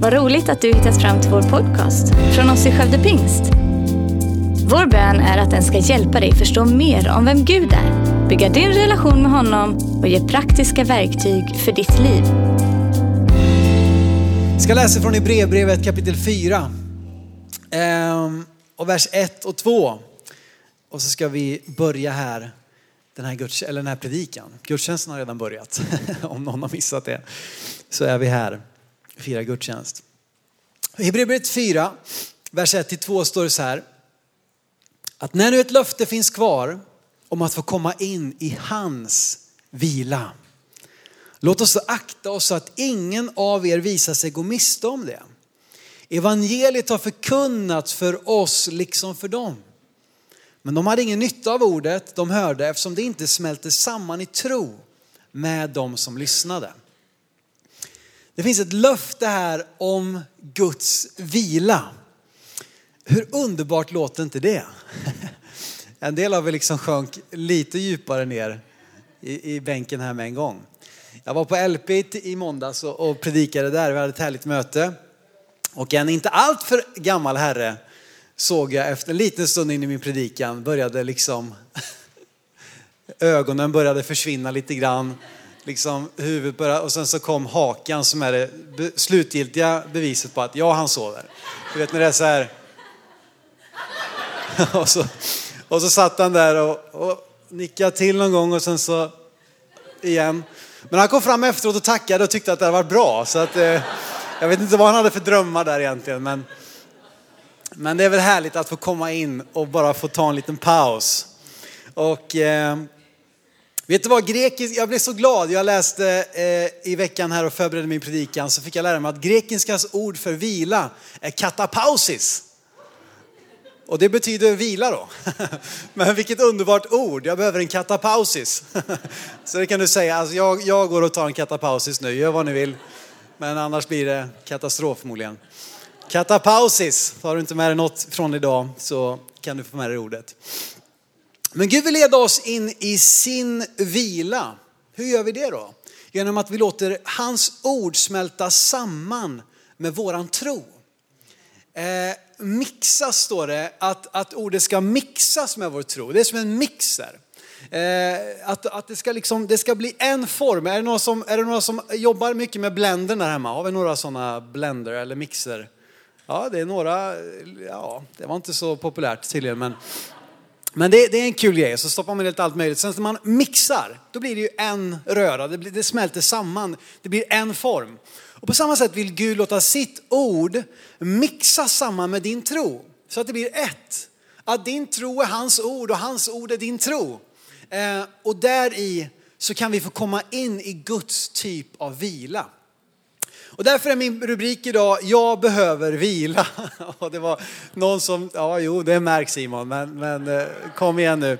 Vad roligt att du hittat fram till vår podcast från oss i Skövde Pingst. Vår bön är att den ska hjälpa dig förstå mer om vem Gud är, bygga din relation med honom och ge praktiska verktyg för ditt liv. Jag ska läsa från Hebreerbrevet kapitel 4. Ehm, och vers 1 och 2. Och så ska vi börja här, den här, guds, eller den här predikan. Gudstjänsten har redan börjat, om någon har missat det. Så är vi här, firar gudstjänst. I Hebreerbrevet 4, vers 1-2 står det så här. Att när nu ett löfte finns kvar om att få komma in i hans vila. Låt oss då akta oss så att ingen av er visar sig gå miste om det. Evangeliet har förkunnats för oss liksom för dem. Men de hade ingen nytta av ordet de hörde eftersom det inte smälte samman i tro med de som lyssnade. Det finns ett löfte här om Guds vila. Hur underbart låter inte det? En del av er liksom sjönk lite djupare ner i, i bänken här med en gång. Jag var på LP i måndags och predikade där, vi hade ett härligt möte. Och en inte alltför gammal herre såg jag efter en liten stund in i min predikan började liksom ögonen började försvinna lite grann. Liksom huvudet började, och sen så kom hakan som är det slutgiltiga beviset på att ja, han sover. Du vet när det är så här. och, så, och så satt han där och, och nickade till någon gång och sen så igen. Men han kom fram efteråt och tackade och tyckte att det hade varit bra. Så att, eh, jag vet inte vad han hade för drömmar där egentligen. Men, men det är väl härligt att få komma in och bara få ta en liten paus. Och eh, vet du vad, grekisk, jag blev så glad. Jag läste eh, i veckan här och förberedde min predikan så fick jag lära mig att grekiskans ord för vila är katapausis. Och det betyder vila då. Men vilket underbart ord, jag behöver en katapausis. Så det kan du säga, alltså jag, jag går och tar en katapausis nu, gör vad ni vill. Men annars blir det katastrof förmodligen. Katapausis, har du inte med dig något från idag så kan du få med dig ordet. Men Gud vill leda oss in i sin vila. Hur gör vi det då? Genom att vi låter hans ord smälta samman med våran tro. Eh, mixas står det, att, att ordet ska mixas med vår tro. Det är som en mixer. Eh, att, att det, ska liksom, det ska bli en form. Är det, några som, är det några som jobbar mycket med blendern där hemma? Har vi några sådana blender eller mixer? Ja, det är några, ja, det var inte så populärt tydligen, men, men det, det är en kul grej. Så stoppar man lite allt möjligt. Sen när man mixar, då blir det ju en röra. Det, blir, det smälter samman. Det blir en form. Och på samma sätt vill Gud låta sitt ord mixa samman med din tro. Så att det blir ett. Att din tro är hans ord och hans ord är din tro. Eh, och där i så kan vi få komma in i Guds typ av vila. Och därför är min rubrik idag, jag behöver vila. Och det var någon som, ja jo det märks Simon, men, men eh, kom igen nu.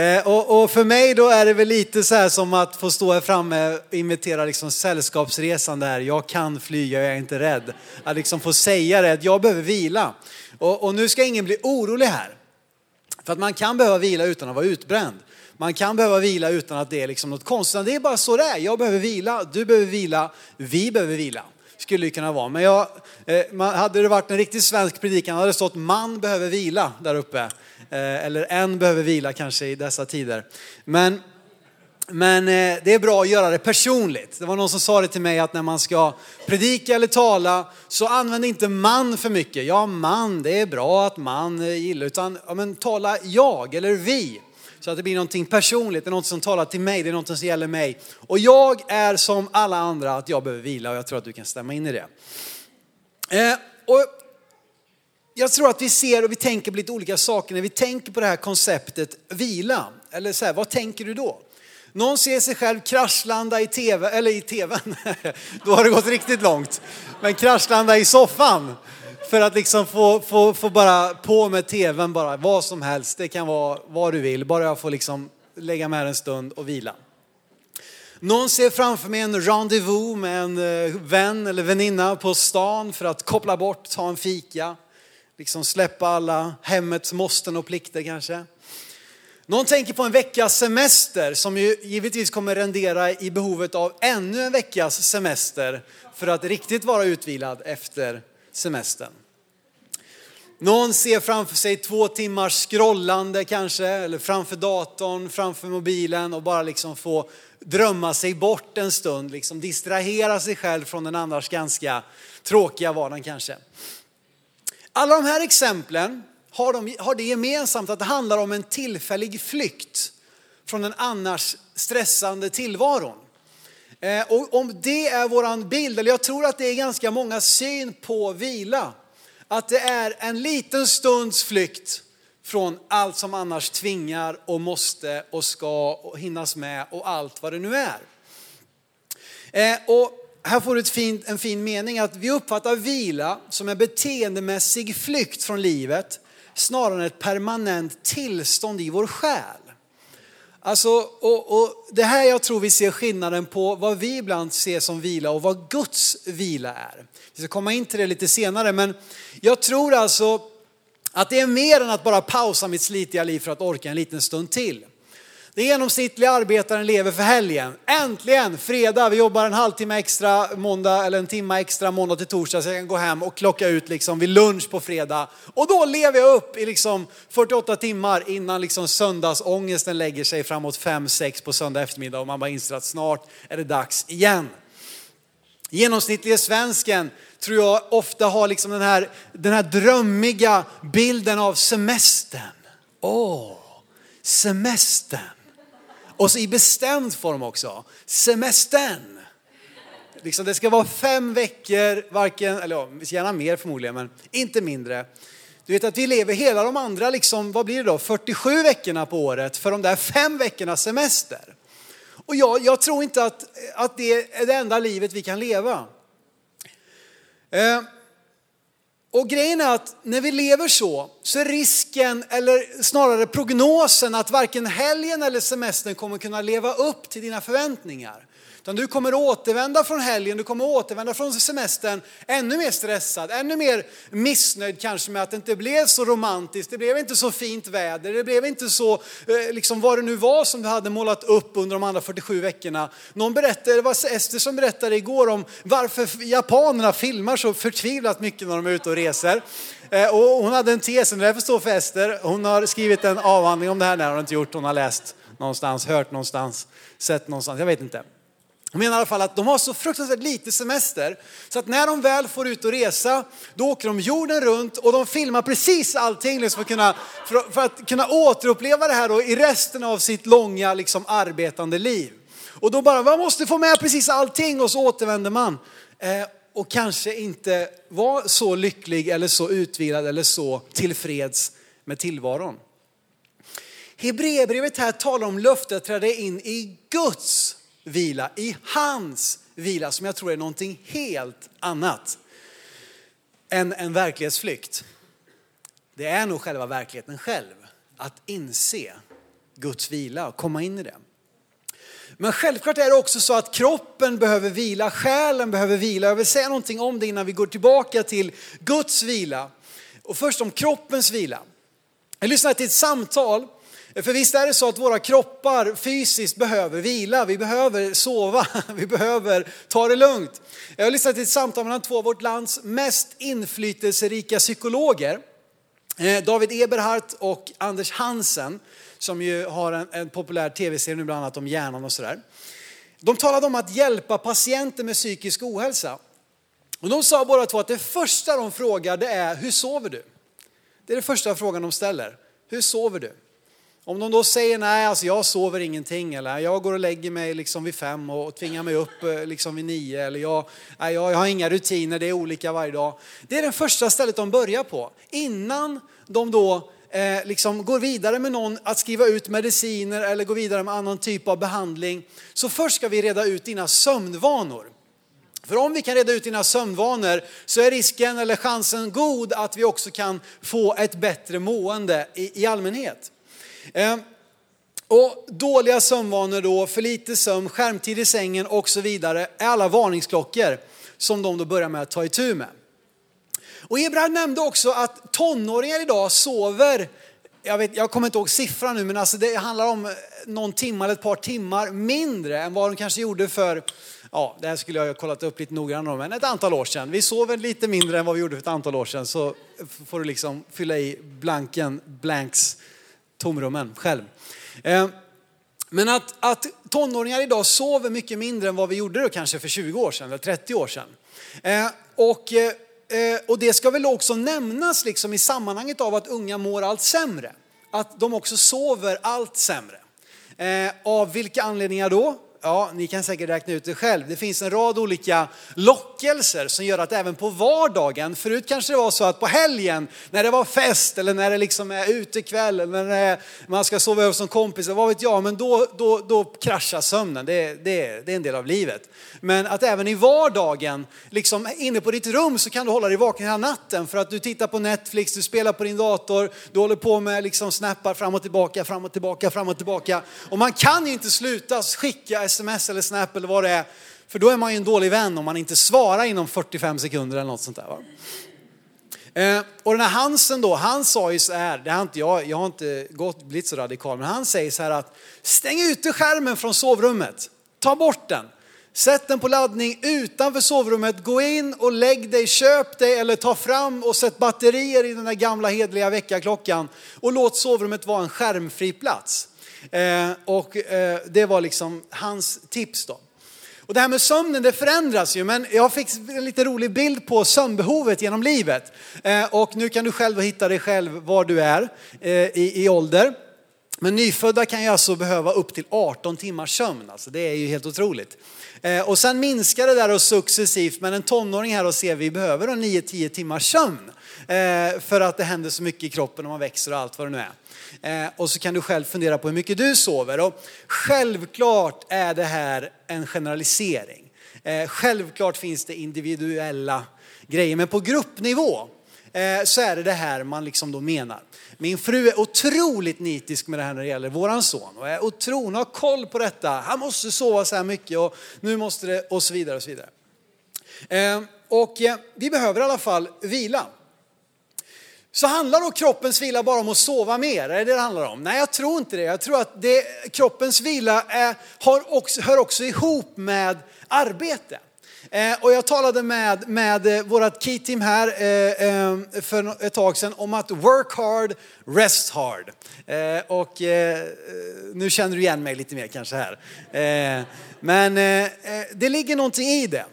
Eh, och, och, för mig då är det väl lite så här som att få stå här framme och invitera liksom sällskapsresan där. Jag kan flyga, jag är inte rädd. Att liksom få säga det, att jag behöver vila. Och, och nu ska ingen bli orolig här. För att man kan behöva vila utan att vara utbränd. Man kan behöva vila utan att det är liksom något konstigt. Det är bara så det är. Jag behöver vila, du behöver vila, vi behöver vila. Skulle det kunna vara. Men jag, eh, hade det varit en riktigt svensk predikan hade det stått man behöver vila där uppe. Eh, eller en behöver vila kanske i dessa tider. Men, men eh, det är bra att göra det personligt. Det var någon som sa det till mig att när man ska predika eller tala så använd inte man för mycket. Ja man, det är bra att man eh, gillar, utan ja, men tala jag eller vi. Så att det blir någonting personligt, det är något som talar till mig, det är något som gäller mig. Och jag är som alla andra att jag behöver vila och jag tror att du kan stämma in i det. Eh, och jag tror att vi ser och vi tänker på lite olika saker när vi tänker på det här konceptet vila. Eller så här, vad tänker du då? Någon ser sig själv kraschlanda i tv, eller i tvn, då har det gått riktigt långt. Men kraschlanda i soffan för att liksom få, få, få bara på med tvn bara, vad som helst. Det kan vara vad du vill, bara jag får liksom lägga med en stund och vila. Någon ser framför mig en rendezvous med en eh, vän eller väninna på stan för att koppla bort, ta en fika. Liksom släppa alla hemmets måsten och plikter kanske. Någon tänker på en veckas semester som ju givetvis kommer rendera i behovet av ännu en veckas semester för att riktigt vara utvilad efter semestern. Någon ser framför sig två timmars scrollande kanske, eller framför datorn, framför mobilen och bara liksom få drömma sig bort en stund, liksom distrahera sig själv från den annars ganska tråkiga vardagen kanske. Alla de här exemplen har, de, har det gemensamt att det handlar om en tillfällig flykt från den annars stressande tillvaron. Eh, och om det är våran bild, eller jag tror att det är ganska många syn på vila, att det är en liten stunds flykt från allt som annars tvingar och måste och ska och hinnas med och allt vad det nu är. Eh, och här får du ett fin, en fin mening att vi uppfattar vila som en beteendemässig flykt från livet snarare än ett permanent tillstånd i vår själ. Alltså, och, och det här jag tror vi ser skillnaden på vad vi ibland ser som vila och vad Guds vila är. Vi ska komma in till det lite senare men jag tror alltså att det är mer än att bara pausa mitt slitiga liv för att orka en liten stund till. Den genomsnittliga arbetaren lever för helgen. Äntligen fredag, vi jobbar en halvtimme extra måndag eller en timme extra måndag till torsdag så jag kan gå hem och klocka ut liksom vid lunch på fredag. Och då lever jag upp i liksom 48 timmar innan liksom söndagsångesten lägger sig framåt 5-6 på söndag eftermiddag och man bara inser att snart är det dags igen. Genomsnittlige svensken tror jag ofta har liksom den här, den här drömmiga bilden av semestern. Åh, semestern. Och så i bestämd form också, semestern. Liksom det ska vara fem veckor, varken, eller ja, gärna mer förmodligen, men inte mindre. Du vet att vi lever hela de andra, liksom, vad blir det då, 47 veckorna på året för de där fem veckorna semester. Och jag, jag tror inte att, att det är det enda livet vi kan leva. Eh, och grejen är att när vi lever så, så är risken, eller snarare prognosen, att varken helgen eller semestern kommer kunna leva upp till dina förväntningar. Utan du kommer återvända från helgen, du kommer återvända från semestern ännu mer stressad, ännu mer missnöjd kanske med att det inte blev så romantiskt, det blev inte så fint väder, det blev inte så, eh, liksom vad det nu var som du hade målat upp under de andra 47 veckorna. Någon berättade, det var Ester som berättade igår om varför japanerna filmar så förtvivlat mycket när de är ute och reser. Eh, och hon hade en tes, och därför står för Ester. Hon har skrivit en avhandling om det här, när hon inte gjort, hon har läst någonstans, hört någonstans, sett någonstans, jag vet inte. De menar i alla fall att de har så fruktansvärt lite semester så att när de väl får ut och resa då åker de jorden runt och de filmar precis allting liksom för, att kunna, för, för att kunna återuppleva det här då i resten av sitt långa liksom, arbetande liv. Och då bara, man måste få med precis allting och så återvänder man. Eh, och kanske inte var så lycklig eller så utvilad eller så tillfreds med tillvaron. Hebreerbrevet här talar om löftet att träda in i Guds vila, i hans vila som jag tror är någonting helt annat än en verklighetsflykt. Det är nog själva verkligheten själv, att inse Guds vila och komma in i det. Men självklart är det också så att kroppen behöver vila, själen behöver vila. Jag vill säga någonting om det innan vi går tillbaka till Guds vila. Och först om kroppens vila. Jag lyssnade till ett samtal för visst är det så att våra kroppar fysiskt behöver vila, vi behöver sova, vi behöver ta det lugnt. Jag har lyssnat till ett samtal mellan två av vårt lands mest inflytelserika psykologer. Eh, David Eberhardt och Anders Hansen som ju har en, en populär tv-serie nu bland annat om hjärnan och sådär. De talade om att hjälpa patienter med psykisk ohälsa. Och de sa båda två att det första de frågar det är, hur sover du? Det är den första frågan de ställer. Hur sover du? Om de då säger nej, alltså jag sover ingenting eller jag går och lägger mig liksom vid fem och tvingar mig upp eh, liksom vid nio eller jag, nej, jag, jag har inga rutiner, det är olika varje dag. Det är det första stället de börjar på. Innan de då eh, liksom går vidare med någon att skriva ut mediciner eller gå vidare med annan typ av behandling. Så först ska vi reda ut dina sömnvanor. För om vi kan reda ut dina sömnvanor så är risken eller chansen god att vi också kan få ett bättre mående i, i allmänhet. Ehm, och dåliga sömnvanor då, för lite sömn, skärmtid i sängen och så vidare är alla varningsklockor som de då börjar med att ta itu med. Och Ebrahim nämnde också att tonåringar idag sover jag, vet, jag kommer inte ihåg siffran nu, men alltså det handlar om eh, någon timme eller ett par timmar mindre än vad de kanske gjorde för, ja, det här skulle jag ha kollat upp lite noggrannare men ett antal år sedan. Vi sover lite mindre än vad vi gjorde för ett antal år sedan, så får du liksom fylla i blanken, blanks, tomrummen själv. Eh, men att, att tonåringar idag sover mycket mindre än vad vi gjorde då kanske för 20 år sedan eller 30 år sedan. Eh, och, eh, och det ska väl också nämnas liksom i sammanhanget av att unga mår allt sämre. Att de också sover allt sämre. Av vilka anledningar då? Ja, ni kan säkert räkna ut det själv. Det finns en rad olika lockelser som gör att även på vardagen, förut kanske det var så att på helgen när det var fest eller när det liksom är utekväll eller när man ska sova över som kompis, vad vet jag, men då, då, då kraschar sömnen. Det, det, det är en del av livet. Men att även i vardagen, liksom inne på ditt rum så kan du hålla dig vaken hela natten för att du tittar på Netflix, du spelar på din dator, du håller på med liksom snappar fram och tillbaka, fram och tillbaka, fram och tillbaka. Och man kan ju inte sluta skicka sms eller snap eller vad det är. För då är man ju en dålig vän om man inte svarar inom 45 sekunder eller något sånt där. Va? Eh, och den här Hansen då, han sa ju så här, det har inte jag, jag har inte gått, blivit så radikal, men han säger så här att stäng ute skärmen från sovrummet, ta bort den. Sätt den på laddning utanför sovrummet, gå in och lägg dig, köp dig eller ta fram och sätt batterier i den där gamla hedliga väckarklockan och låt sovrummet vara en skärmfri plats. Eh, och eh, det var liksom hans tips då. Och det här med sömnen det förändras ju, men jag fick en lite rolig bild på sömnbehovet genom livet. Eh, och nu kan du själv hitta dig själv var du är eh, i, i ålder. Men nyfödda kan ju alltså behöva upp till 18 timmars sömn, alltså det är ju helt otroligt. Eh, och sen minskar det där och successivt, men en tonåring här och ser vi behöver 9-10 timmars sömn. Eh, för att det händer så mycket i kroppen och man växer och allt vad det nu är. Eh, och så kan du själv fundera på hur mycket du sover. Och självklart är det här en generalisering. Självklart finns det individuella grejer, men på gruppnivå så är det det här man liksom då menar. Min fru är otroligt nitisk med det här när det gäller våran son och är otroligt, har koll på detta. Han måste sova så här mycket och nu måste det och så vidare och så vidare. Ehm, och eh, vi behöver i alla fall vila. Så handlar då kroppens vila bara om att sova mer? Är det det handlar om? Nej, jag tror inte det. Jag tror att det, kroppens vila är, har också, hör också ihop med arbete. Eh, och jag talade med, med eh, vårt key-team här eh, eh för ett tag sedan om att work hard, rest hard. Eh, och eh, nu känner du igen mig lite mer kanske här. men det ligger någonting i det.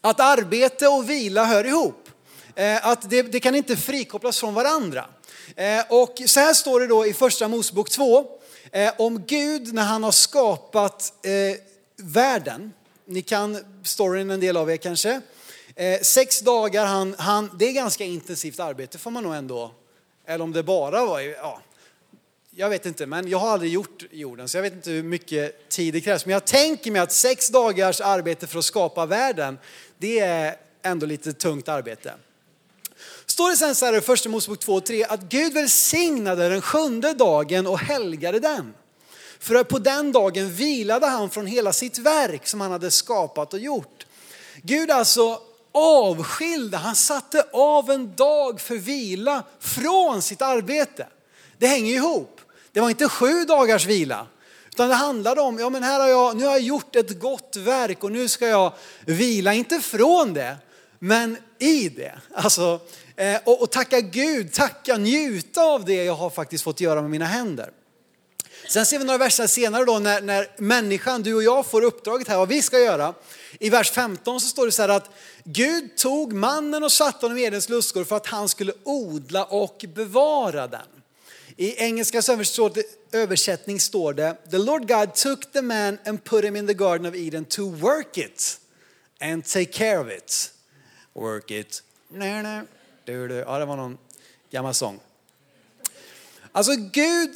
Att arbete och vila hör ihop. Att det, det, kan inte frikopplas från varandra. Och så här står det då i första Mosebok 2 om Gud när han har skapat världen. Ni kan storyn en del av er kanske. Eh, sex dagar, han, han, det är ganska intensivt arbete får man nog ändå, eller om det bara var, ja, jag vet inte, men jag har aldrig gjort jorden så jag vet inte hur mycket tid det krävs. Men jag tänker mig att sex dagars arbete för att skapa världen, det är ändå lite tungt arbete. Står det sen så här i första Mosebok 2 och 3 att Gud välsignade den sjunde dagen och helgade den. För på den dagen vilade han från hela sitt verk som han hade skapat och gjort. Gud alltså avskilde, han satte av en dag för vila från sitt arbete. Det hänger ihop. Det var inte sju dagars vila, utan det handlade om, ja men här har jag, nu har jag gjort ett gott verk och nu ska jag vila, inte från det, men i det. Alltså, eh, och, och tacka Gud, tacka, njuta av det jag har faktiskt fått göra med mina händer. Sen ser vi några verser senare då när, när människan, du och jag får uppdraget här vad vi ska göra. I vers 15 så står det så här att Gud tog mannen och satte honom i Edens lustgård för att han skulle odla och bevara den. I engelska översättning står det The Lord God took the man and put him in the garden of Eden to work it and take care of it. Work it. Ja, det var någon gammal sång. Alltså Gud,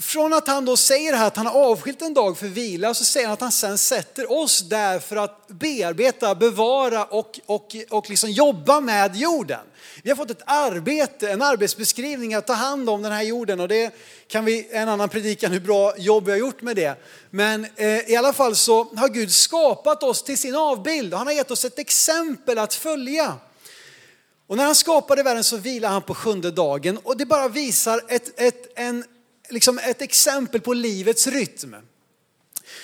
från att han då säger här att han har avskilt en dag för vila så säger han att han sen sätter oss där för att bearbeta, bevara och, och, och liksom jobba med jorden. Vi har fått ett arbete, en arbetsbeskrivning att ta hand om den här jorden och det kan vi, en annan predikan hur bra jobb vi har gjort med det. Men eh, i alla fall så har Gud skapat oss till sin avbild och han har gett oss ett exempel att följa. Och när han skapade världen så vilade han på sjunde dagen och det bara visar ett, ett, en, liksom ett exempel på livets rytm.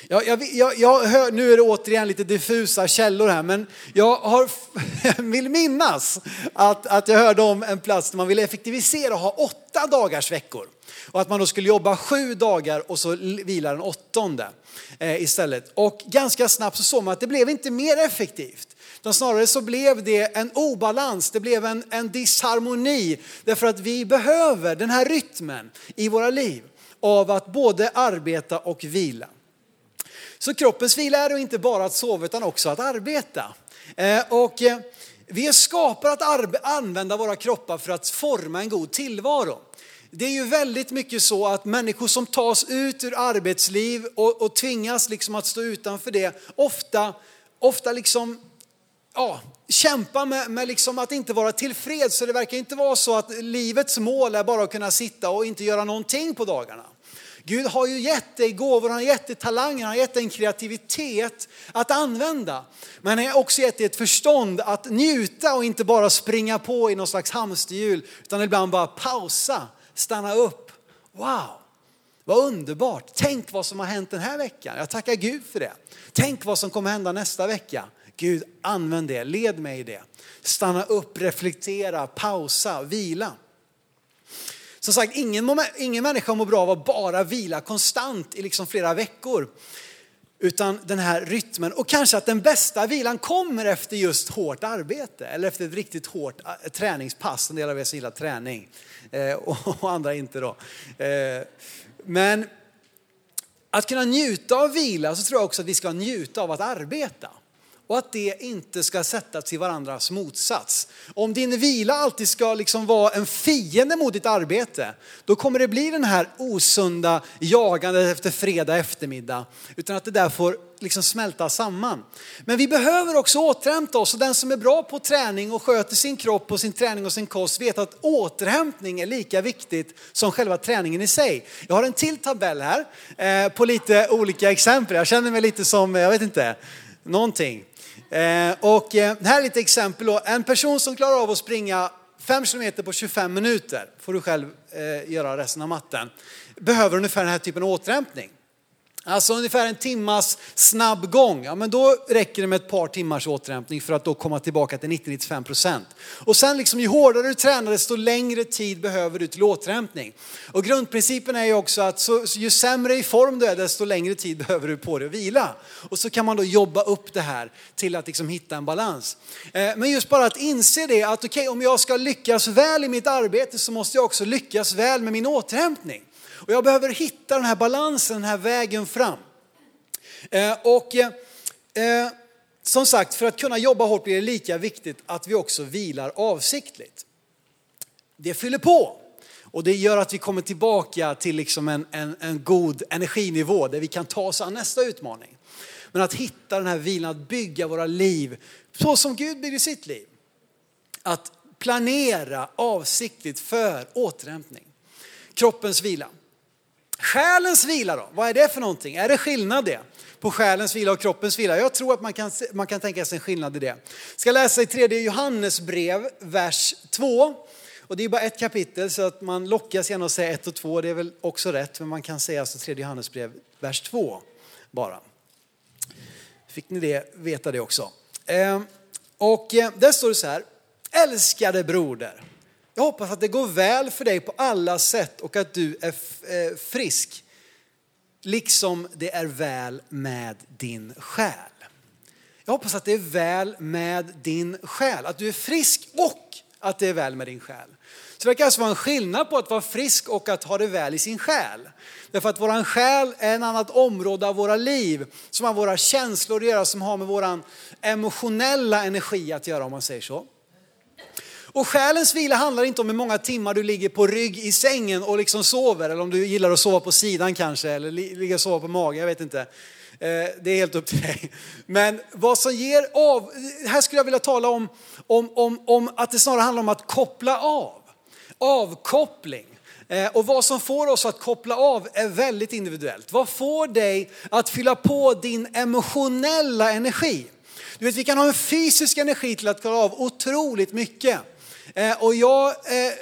Jag, jag, jag, jag hör, nu är det återigen lite diffusa källor här, men jag har, vill minnas att, att jag hörde om en plats där man vill effektivisera och ha åtta dagars veckor. Och att man då skulle jobba sju dagar och så vila den åttonde eh, istället. Och ganska snabbt så såg man att det blev inte mer effektivt. Utan snarare så blev det en obalans, det blev en, en disharmoni. Därför att vi behöver den här rytmen i våra liv av att både arbeta och vila. Så kroppens vila är då inte bara att sova utan också att arbeta. Eh, och eh, vi är skapade att använda våra kroppar för att forma en god tillvaro. Det är ju väldigt mycket så att människor som tas ut ur arbetsliv och, och tvingas liksom att stå utanför det, ofta, ofta liksom, ja, kämpar med, med liksom att inte vara tillfreds. Så det verkar inte vara så att livets mål är bara att kunna sitta och inte göra någonting på dagarna. Gud har ju gett dig gåvor, han har gett dig talanger, han har gett dig en kreativitet att använda. Men han har också gett dig ett förstånd att njuta och inte bara springa på i någon slags hamsterhjul, utan ibland bara pausa, stanna upp. Wow, vad underbart. Tänk vad som har hänt den här veckan. Jag tackar Gud för det. Tänk vad som kommer hända nästa vecka. Gud, använd det, led mig i det. Stanna upp, reflektera, pausa, vila. Som sagt, ingen, ingen människa mår bra av att bara vila konstant i liksom flera veckor. Utan den här rytmen och kanske att den bästa vilan kommer efter just hårt arbete eller efter ett riktigt hårt eh, träningspass. En del av er som gillar träning eh, och andra inte då. Eh, men att kunna njuta av vila så tror jag också att vi ska njuta av att arbeta och att det inte ska sättas i varandras motsats. Om din vila alltid ska liksom vara en fiende mot ditt arbete, då kommer det bli den här osunda jagandet efter fredag eftermiddag, utan att det där får liksom smälta samman. Men vi behöver också återhämta oss och den som är bra på träning och sköter sin kropp och sin träning och sin kost vet att återhämtning är lika viktigt som själva träningen i sig. Jag har en till tabell här eh, på lite olika exempel. Jag känner mig lite som, jag vet inte, någonting. Eh, och eh, här är lite exempel. Då. En person som klarar av att springa 5 km på 25 minuter, får du själv eh, göra resten av matten, behöver ungefär den här typen av återhämtning. Alltså ungefär en timmas snabb gång. Ja, men då räcker det med ett par timmars återhämtning för att då komma tillbaka till 90-95 procent. Och sen liksom ju hårdare du tränar desto längre tid behöver du till återhämtning. Och grundprincipen är ju också att så, ju sämre i form du är desto längre tid behöver du på dig att vila. Och så kan man då jobba upp det här till att liksom hitta en balans. Eh, men just bara att inse det att okej okay, om jag ska lyckas väl i mitt arbete så måste jag också lyckas väl med min återhämtning. Och jag behöver hitta den här balansen, den här vägen fram. Eh, och eh, eh, som sagt, för att kunna jobba hårt blir det lika viktigt att vi också vilar avsiktligt. Det fyller på. Och det gör att vi kommer tillbaka till liksom en, en, en god energinivå där vi kan ta oss an nästa utmaning. Men att hitta den här vilan, att bygga våra liv så som Gud bygger sitt liv. Att planera avsiktligt för återhämtning. Kroppens vila. Själens vila då, vad är det för någonting? Är det skillnad det? På själens vila och kroppens vila? Jag tror att man kan, man kan tänka sig en skillnad i det. Jag ska läsa i tredje Johannes brev, vers 2. Och det är bara ett kapitel så att man lockas gärna att säga ett och två, det är väl också rätt, men man kan säga alltså tredje Johannes brev, vers 2 bara. Fick ni det, veta det också. Ehm, och eh, där står det så här, älskade broder. Jag hoppas att det går väl för dig på alla sätt och att du är eh, frisk. Liksom det är väl med din själ. Jag hoppas att det är väl med din själ. Att du är frisk och att det är väl med din själ. Så det verkar alltså vara en skillnad på att vara frisk och att ha det väl i sin själ. Därför att våran själ är ett annat område av våra liv som har våra känslor att göra, som har med våran emotionella energi att göra om man säger så. Och själens vila handlar inte om hur många timmar du ligger på rygg i sängen och liksom sover, eller om du gillar att sova på sidan kanske, eller ligga och sova på mage, jag vet inte. Eh, det är helt upp till dig. Men vad som ger av, här skulle jag vilja tala om, om, om, om att det snarare handlar om att koppla av. Avkoppling. Eh, och vad som får oss att koppla av är väldigt individuellt. Vad får dig att fylla på din emotionella energi? Du vet, vi kan ha en fysisk energi till att klara av otroligt mycket. Eh, och jag eh,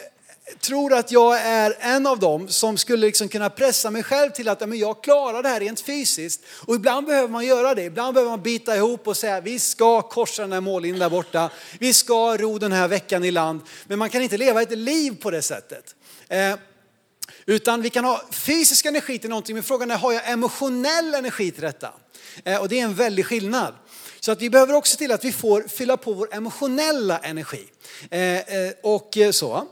tror att jag är en av dem som skulle liksom kunna pressa mig själv till att men jag klarar det här rent fysiskt. Och ibland behöver man göra det. Ibland behöver man bita ihop och säga vi ska korsa den här mållinjen där borta. Vi ska ro den här veckan i land. Men man kan inte leva ett liv på det sättet. Eh, utan vi kan ha fysisk energi till någonting, men frågan är har jag emotionell energi till detta? Eh, och det är en väldig skillnad. Så att vi behöver också se till att vi får fylla på vår emotionella energi. Eh, eh, och eh, så.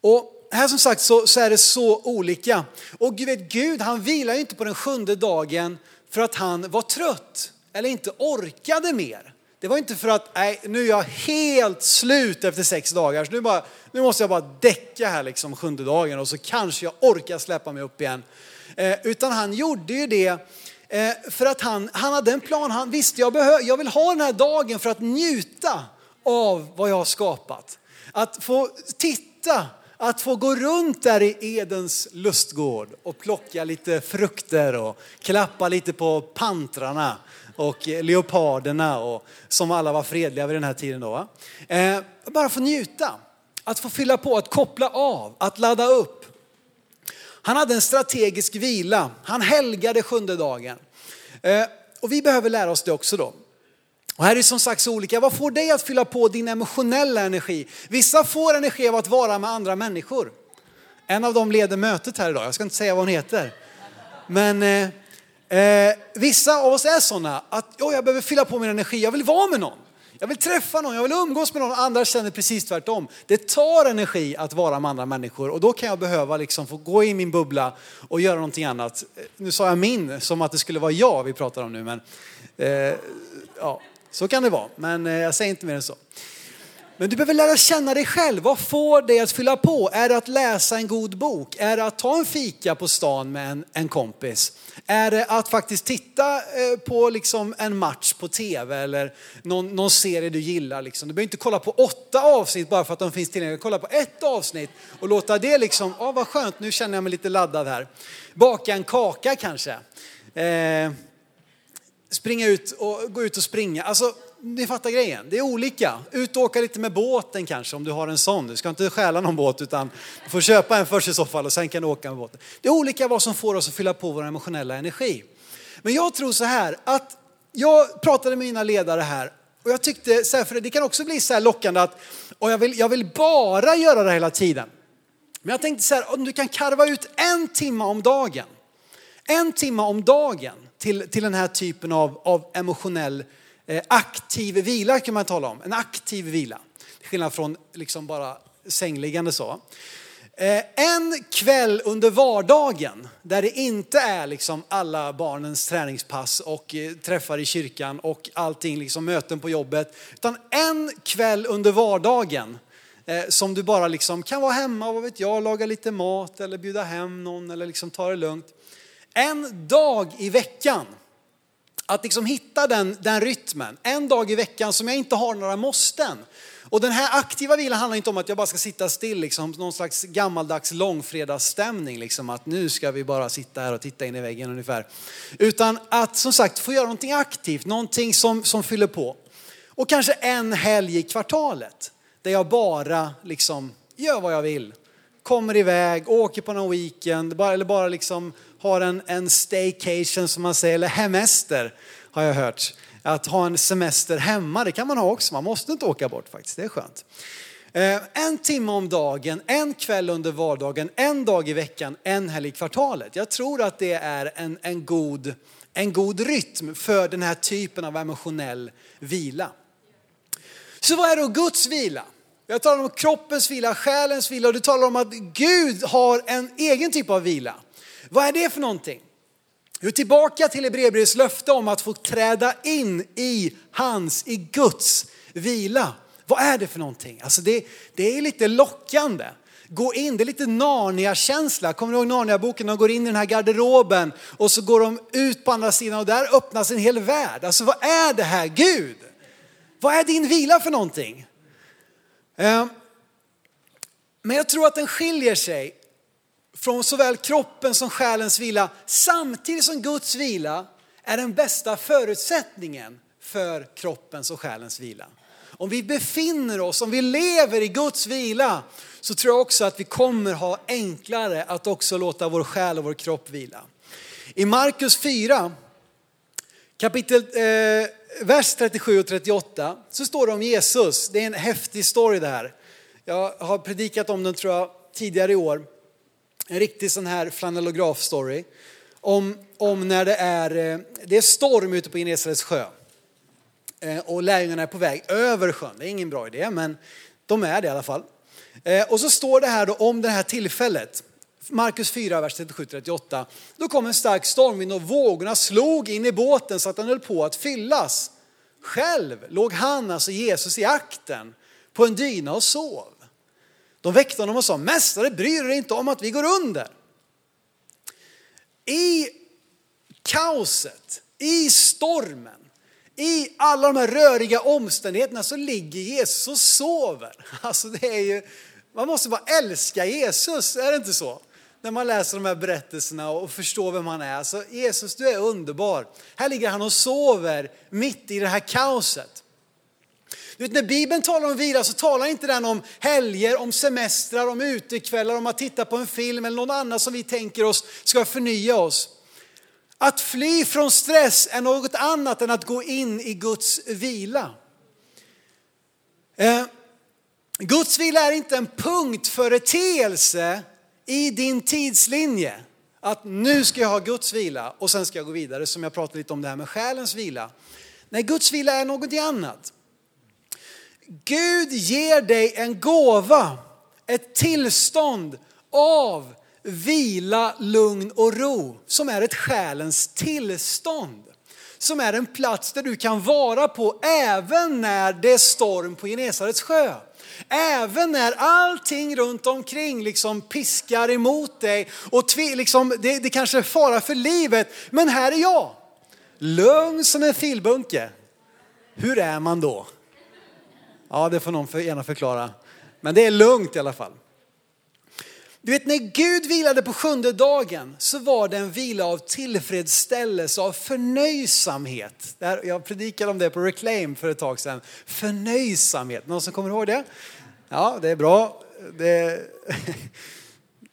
Och här som sagt så, så är det så olika. Och du vet, Gud han vilar ju inte på den sjunde dagen för att han var trött eller inte orkade mer. Det var inte för att, nej nu är jag helt slut efter sex dagar så nu, bara, nu måste jag bara däcka här liksom sjunde dagen och så kanske jag orkar släppa mig upp igen. Eh, utan han gjorde ju det eh, för att han, han hade en plan. Han visste jag, behö, jag vill ha den här dagen för att njuta av vad jag har skapat. Att få titta att få gå runt där i Edens lustgård och plocka lite frukter och klappa lite på pantrarna och leoparderna och som alla var fredliga vid den här tiden då. Eh, bara få njuta, att få fylla på, att koppla av, att ladda upp. Han hade en strategisk vila, han helgade sjunde dagen. Eh, och vi behöver lära oss det också då. Och här är som sagt så olika. Vad får dig att fylla på din emotionella energi? Vissa får energi av att vara med andra människor. En av dem leder mötet här idag. Jag ska inte säga vad hon heter. Men eh, eh, vissa av oss är sådana att oh, jag behöver fylla på min energi. Jag vill vara med någon. Jag vill träffa någon, jag vill umgås med någon. Andra känner precis tvärtom. Det tar energi att vara med andra människor och då kan jag behöva liksom få gå i min bubbla och göra någonting annat. Eh, nu sa jag min som att det skulle vara jag vi pratar om nu men eh, ja. Så kan det vara, men eh, jag säger inte mer än så. Men du behöver lära känna dig själv. Vad får dig att fylla på? Är det att läsa en god bok? Är det att ta en fika på stan med en, en kompis? Är det att faktiskt titta eh, på liksom en match på tv eller någon, någon serie du gillar? Liksom. Du behöver inte kolla på åtta avsnitt bara för att de finns tillgängliga. Kolla på ett avsnitt och låta det liksom, ja vad skönt, nu känner jag mig lite laddad här. Baka en kaka kanske. Eh, springa ut och gå ut och springa. Alltså, ni fattar grejen. Det är olika. Ut och åka lite med båten kanske om du har en sån. Du ska inte stjäla någon båt utan du får köpa en först i så fall och sen kan du åka med båten. Det är olika vad som får oss att fylla på vår emotionella energi. Men jag tror så här att jag pratade med mina ledare här och jag tyckte, så här, för det kan också bli så här lockande att och jag, vill, jag vill bara göra det hela tiden. Men jag tänkte så här, om du kan karva ut en timme om dagen. En timme om dagen till, till den här typen av, av emotionell Eh, aktiv vila kan man tala om. En aktiv vila. Till skillnad från liksom bara sängliggande så. Eh, en kväll under vardagen där det inte är liksom alla barnens träningspass och eh, träffar i kyrkan och allting, liksom möten på jobbet. Utan en kväll under vardagen som du bara liksom kan vara hemma, vad vet jag, laga lite mat eller bjuda hem någon eller liksom ta det lugnt en dag i veckan. Att liksom hitta den, den rytmen. En dag i veckan som jag inte har några måsten. Och den här aktiva vilan handlar inte om att jag bara ska sitta still, liksom, någon slags gammaldags långfredagsstämning. Liksom, att nu ska vi bara sitta här och titta in i väggen ungefär. Utan att som sagt få göra någonting aktivt, någonting som, som fyller på. Och kanske en helg i kvartalet där jag bara liksom gör vad jag vill. Kommer iväg, åker på någon weekend, bara, eller bara liksom har en, en staycation som man säger, eller hemester har jag hört. Att ha en semester hemma, det kan man ha också. Man måste inte åka bort faktiskt, det är skönt. Eh, en timme om dagen, en kväll under vardagen, en dag i veckan, en helg i kvartalet. Jag tror att det är en, en, god, en god rytm för den här typen av emotionell vila. Så vad är då Guds vila? Jag talar om kroppens vila, själens vila och du talar om att Gud har en egen typ av vila. Vad är det för någonting? Jo, tillbaka till Hebreerbrevets löfte om att få träda in i hans, i Guds vila. Vad är det för någonting? Alltså det, det är lite lockande. Gå in, det är lite Narnia-känsla. Kommer du ihåg Narnia-boken? De går in i den här garderoben och så går de ut på andra sidan och där öppnas en hel värld. Alltså vad är det här? Gud! Vad är din vila för någonting? Ehm, men jag tror att den skiljer sig från såväl kroppen som själens vila samtidigt som Guds vila är den bästa förutsättningen för kroppens och själens vila. om vi befinner oss, om vi lever i Guds vila, så tror jag också att vi kommer ha enklare att också låta vår själ och vår kropp vila. I Markus 4, kapitel, eh, vers 37 och 38, så står det om Jesus. Det är en häftig story det här. Jag har predikat om den tror jag tidigare i år. En riktig sån här flanellograf-story. Om, om när det är, eh, det är storm ute på Genesarets sjö. Eh, och lärjungarna är på väg över sjön. Det är ingen bra idé, men de är det i alla fall. Eh, och så står det här då om det här tillfället. Markus 4, vers 37-38. Då kom en stark stormvind och vågorna slog in i båten så att den höll på att fyllas. Själv låg han, alltså Jesus, i akten på en dyna och sov. De väckte honom och sa, Mästare bryr dig inte om att vi går under. I kaoset, i stormen, i alla de här röriga omständigheterna så ligger Jesus och sover. Alltså det är ju, man måste bara älska Jesus, är det inte så? När man läser de här berättelserna och förstår vem han är. Så Jesus, du är underbar. Här ligger han och sover mitt i det här kaoset. Du vet, när Bibeln talar om vila så talar inte den om helger, om semestrar, om utekvällar, om att titta på en film eller något annat som vi tänker oss ska förnya oss. Att fly från stress är något annat än att gå in i Guds vila. Eh, Guds vila är inte en punktföreteelse i din tidslinje. Att nu ska jag ha Guds vila och sen ska jag gå vidare som jag pratade lite om det här med själens vila. Nej, Guds vila är något annat. Gud ger dig en gåva, ett tillstånd av vila, lugn och ro som är ett själens tillstånd. Som är en plats där du kan vara på även när det är storm på Genesarets sjö. Även när allting runt omkring liksom piskar emot dig och liksom, det, det kanske är fara för livet. Men här är jag, lugn som en filbunke. Hur är man då? Ja, det får någon för, gärna förklara. Men det är lugnt i alla fall. Du vet när Gud vilade på sjunde dagen så var det en vila av tillfredsställelse, av förnöjsamhet. Jag predikade om det på Reclaim för ett tag sedan. Förnöjsamhet, någon som kommer ihåg det? Ja, det är bra. Det,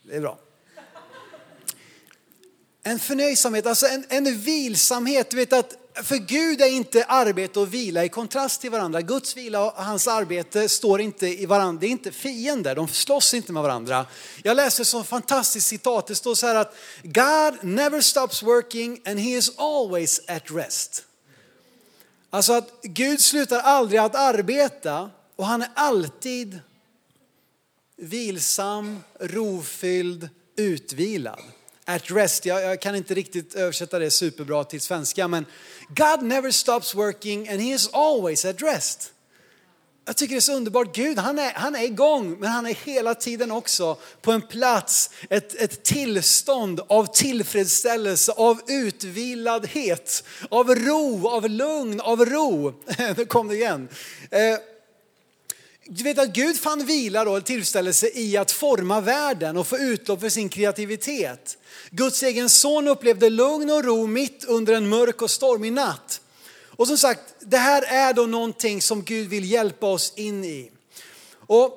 det är bra. En förnöjsamhet, alltså en, en vilsamhet. Du vet att för Gud är inte arbete och vila i kontrast till varandra. Guds vila och hans arbete står inte i varandra. Det är inte fiender, de slåss inte med varandra. Jag läser så fantastiskt citat. Det står så här att God never stops working and he is always at rest. Alltså att Gud slutar aldrig att arbeta och han är alltid vilsam, rofylld, utvilad at rest. Jag, jag, kan inte riktigt översätta det superbra till svenska, men God never stops working and he is always at rest. Jag tycker det är så underbart. Gud, han är, han är igång, men han är hela tiden också på en plats, ett, ett tillstånd av tillfredsställelse, av utviladhet, av ro, av lugn, av ro. Nu kom det igen. Eh, du vet att Gud fann vila då, tillfredsställelse i att forma världen och få utlopp för sin kreativitet. Guds egen son upplevde lugn och ro mitt under en mörk och stormig natt. Och som sagt, det här är då någonting som Gud vill hjälpa oss in i. Och,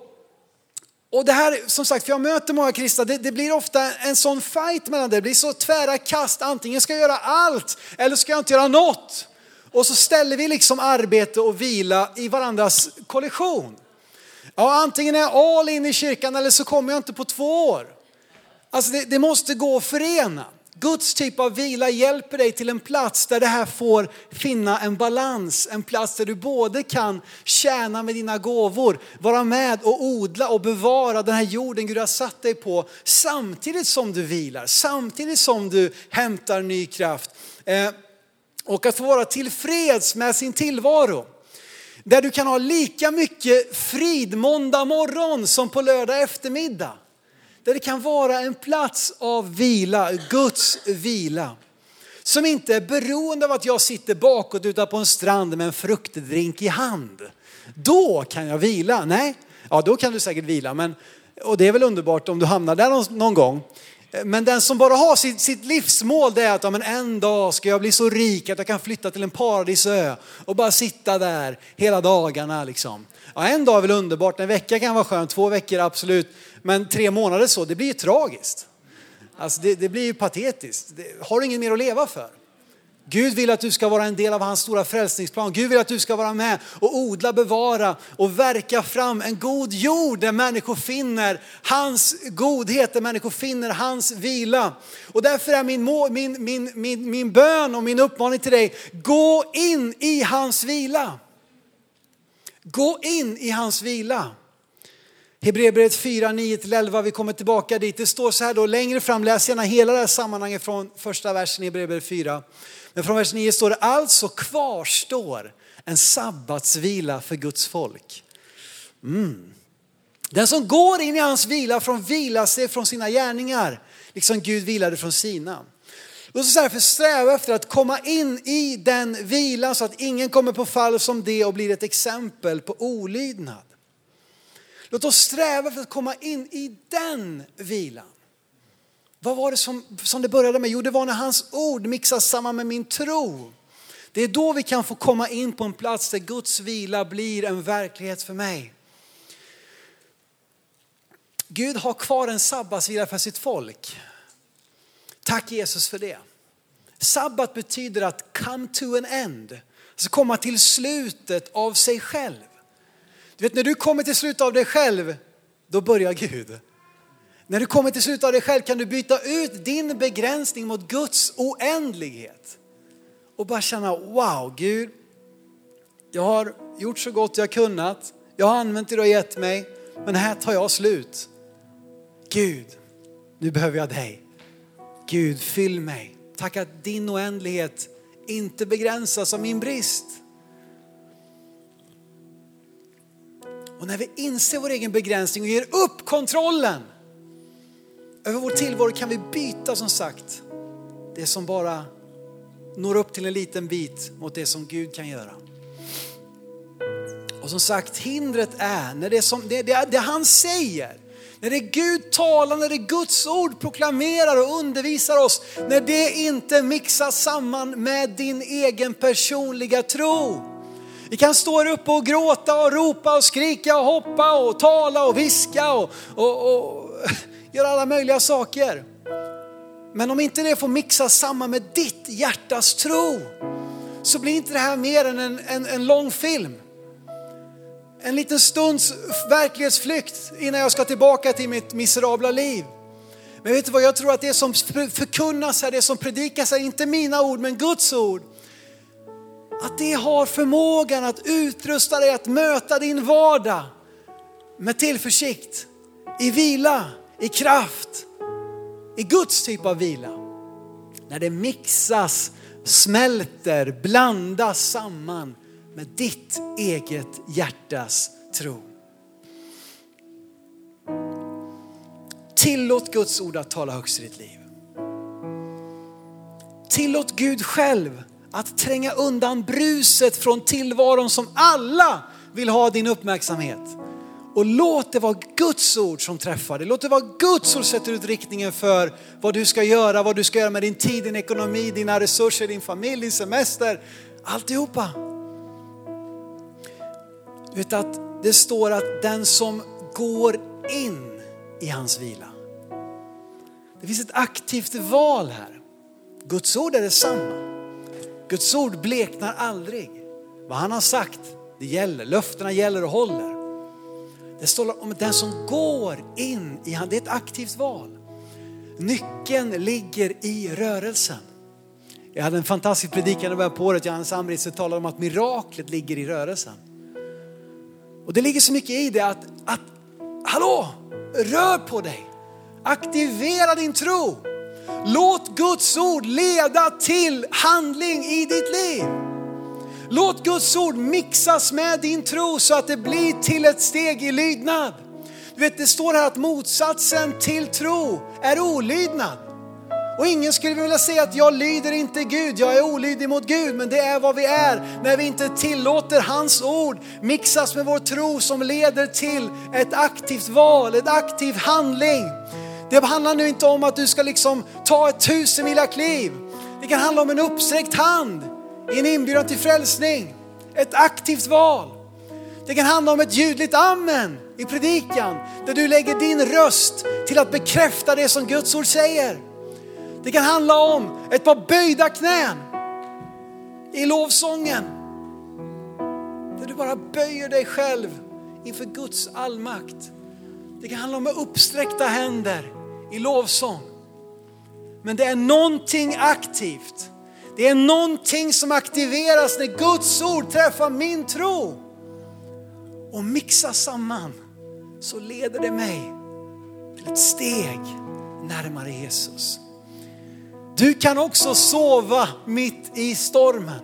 och det här, som sagt, för jag möter många kristna, det, det, blir ofta en sån fight mellan det. Det blir så tvära kast, antingen ska jag göra allt eller ska jag inte göra något. Och så ställer vi liksom arbete och vila i varandras kollision. Ja, antingen är jag all in i kyrkan eller så kommer jag inte på två år. Alltså det, det måste gå att förena. Guds typ av vila hjälper dig till en plats där det här får finna en balans. En plats där du både kan tjäna med dina gåvor, vara med och odla och bevara den här jorden Gud har satt dig på. Samtidigt som du vilar, samtidigt som du hämtar ny kraft. Eh, och att få vara tillfreds med sin tillvaro. Där du kan ha lika mycket frid måndag morgon som på lördag eftermiddag. Där det kan vara en plats av vila, Guds vila. Som inte är beroende av att jag sitter bakåt ute på en strand med en fruktdrink i hand. Då kan jag vila. Nej, ja då kan du säkert vila. Men, och det är väl underbart om du hamnar där någon, någon gång. Men den som bara har sitt, sitt livsmål det är att ja, men en dag ska jag bli så rik att jag kan flytta till en paradisö och bara sitta där hela dagarna. Liksom. Ja, en dag är väl underbart, en vecka kan vara skönt, två veckor absolut. Men tre månader så, det blir ju tragiskt. Alltså det, det blir ju patetiskt. Det, har du inget mer att leva för? Gud vill att du ska vara en del av hans stora frälsningsplan. Gud vill att du ska vara med och odla, bevara och verka fram en god jord där människor finner hans godhet, där människor finner hans vila. Och därför är min, min, min, min, min bön och min uppmaning till dig, gå in i hans vila. Gå in i hans vila. Hebreerbrevet 4, 9-11, vi kommer tillbaka dit. Det står så här då, längre fram, läs gärna hela det här sammanhanget från första versen i Hebreerbrevet 4. Men från vers 9 står det, alltså kvarstår en sabbatsvila för Guds folk. Mm. Den som går in i hans vila från vila sig från sina gärningar, liksom Gud vilade från sina. Låt oss därför sträva efter att komma in i den vilan så att ingen kommer på fall som det och blir ett exempel på olydnad. Låt oss sträva för att komma in i den vilan. Vad var det som, som det började med? Jo, det var när hans ord mixas samman med min tro. Det är då vi kan få komma in på en plats där Guds vila blir en verklighet för mig. Gud har kvar en sabbatsvila för sitt folk. Tack Jesus för det. Sabbat betyder att come to an end, alltså komma till slutet av sig själv. Du vet när du kommer till slutet av dig själv, då börjar Gud. När du kommer till slutet av dig själv kan du byta ut din begränsning mot Guds oändlighet. Och bara känna, wow Gud, jag har gjort så gott jag kunnat. Jag har använt det du har gett mig, men här tar jag slut. Gud, nu behöver jag dig. Gud, fyll mig. Tack att din oändlighet inte begränsas av min brist. Och när vi inser vår egen begränsning och ger upp kontrollen över vår tillvaro kan vi byta som sagt det som bara når upp till en liten bit mot det som Gud kan göra. Och som sagt, hindret är när det, som, det, det, det han säger, när det Gud talar, när det Guds ord proklamerar och undervisar oss, när det inte mixas samman med din egen personliga tro. Vi kan stå här uppe och gråta och ropa och skrika och hoppa och tala och viska och, och, och göra alla möjliga saker. Men om inte det får mixas samman med ditt hjärtas tro så blir inte det här mer än en, en, en lång film. En liten stunds verklighetsflykt innan jag ska tillbaka till mitt miserabla liv. Men vet du vad, jag tror att det som förkunnas här, det som predikas här, inte mina ord men Guds ord. Att det har förmågan att utrusta dig att möta din vardag med tillförsikt, i vila, i kraft, i Guds typ av vila. När det mixas, smälter, blandas samman med ditt eget hjärtas tro. Tillåt Guds ord att tala högst i ditt liv. Tillåt Gud själv att tränga undan bruset från tillvaron som alla vill ha din uppmärksamhet. Och låt det vara Guds ord som träffar dig. Låt det vara Guds ord som sätter ut riktningen för vad du ska göra, vad du ska göra med din tid, din ekonomi, dina resurser, din familj, din semester. Alltihopa. Du vet att det står att den som går in i hans vila. Det finns ett aktivt val här. Guds ord är detsamma. Guds ord bleknar aldrig. Vad han har sagt, det gäller. Löftena gäller och håller. Det står om den som går in i han, det är ett aktivt val. Nyckeln ligger i rörelsen. Jag hade en fantastisk predikan i början på året, Johannes Amrit, som talade om att miraklet ligger i rörelsen. Och det ligger så mycket i det att, att hallå, rör på dig. Aktivera din tro. Låt Guds ord leda till handling i ditt liv. Låt Guds ord mixas med din tro så att det blir till ett steg i lydnad. Du vet, det står här att motsatsen till tro är olydnad. Och ingen skulle vilja säga att jag lyder inte Gud, jag är olydig mot Gud, men det är vad vi är när vi inte tillåter hans ord mixas med vår tro som leder till ett aktivt val, ett aktiv handling. Det handlar nu inte om att du ska liksom ta ett tusenmilakliv. Det kan handla om en uppsträckt hand i en inbjudan till frälsning. Ett aktivt val. Det kan handla om ett ljudligt amen i predikan där du lägger din röst till att bekräfta det som Guds ord säger. Det kan handla om ett par böjda knän i lovsången. Där du bara böjer dig själv inför Guds allmakt. Det kan handla om uppsträckta händer i lovsång. Men det är någonting aktivt. Det är någonting som aktiveras när Guds ord träffar min tro. Och mixas samman så leder det mig till ett steg närmare Jesus. Du kan också sova mitt i stormen.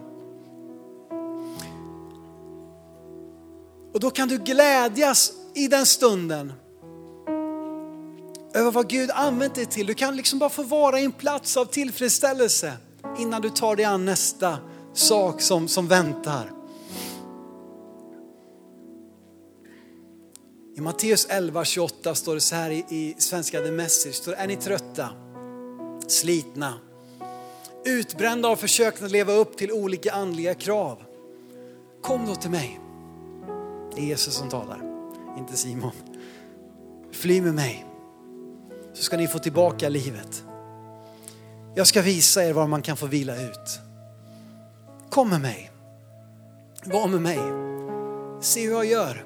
Och då kan du glädjas i den stunden över vad Gud använt dig till. Du kan liksom bara få vara i en plats av tillfredsställelse innan du tar dig an nästa sak som, som väntar. I Matteus 11.28 står det så här i, i svenska The Message. Står, är ni trötta, slitna, utbrända av försöken att leva upp till olika andliga krav? Kom då till mig. Det är Jesus som talar, inte Simon. Fly med mig så ska ni få tillbaka livet. Jag ska visa er var man kan få vila ut. Kom med mig. Var med mig. Se hur jag gör.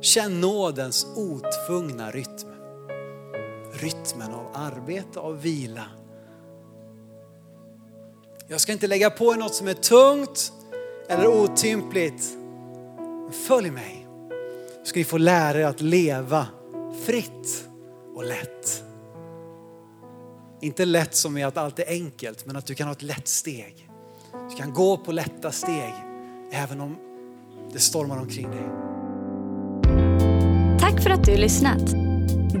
Känn nådens otvungna rytm. Rytmen av arbete, av vila. Jag ska inte lägga på er något som är tungt eller otympligt. Följ mig. Så ska ni få lära er att leva fritt och lätt. Inte lätt som är att allt är enkelt, men att du kan ha ett lätt steg. Du kan gå på lätta steg, även om det stormar omkring dig. Tack för att du lyssnat.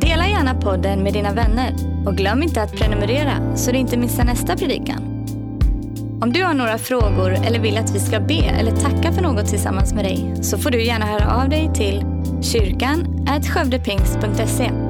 Dela gärna podden med dina vänner och glöm inte att prenumerera så du inte missar nästa predikan. Om du har några frågor eller vill att vi ska be eller tacka för något tillsammans med dig så får du gärna höra av dig till kyrkan skövdepingst.se.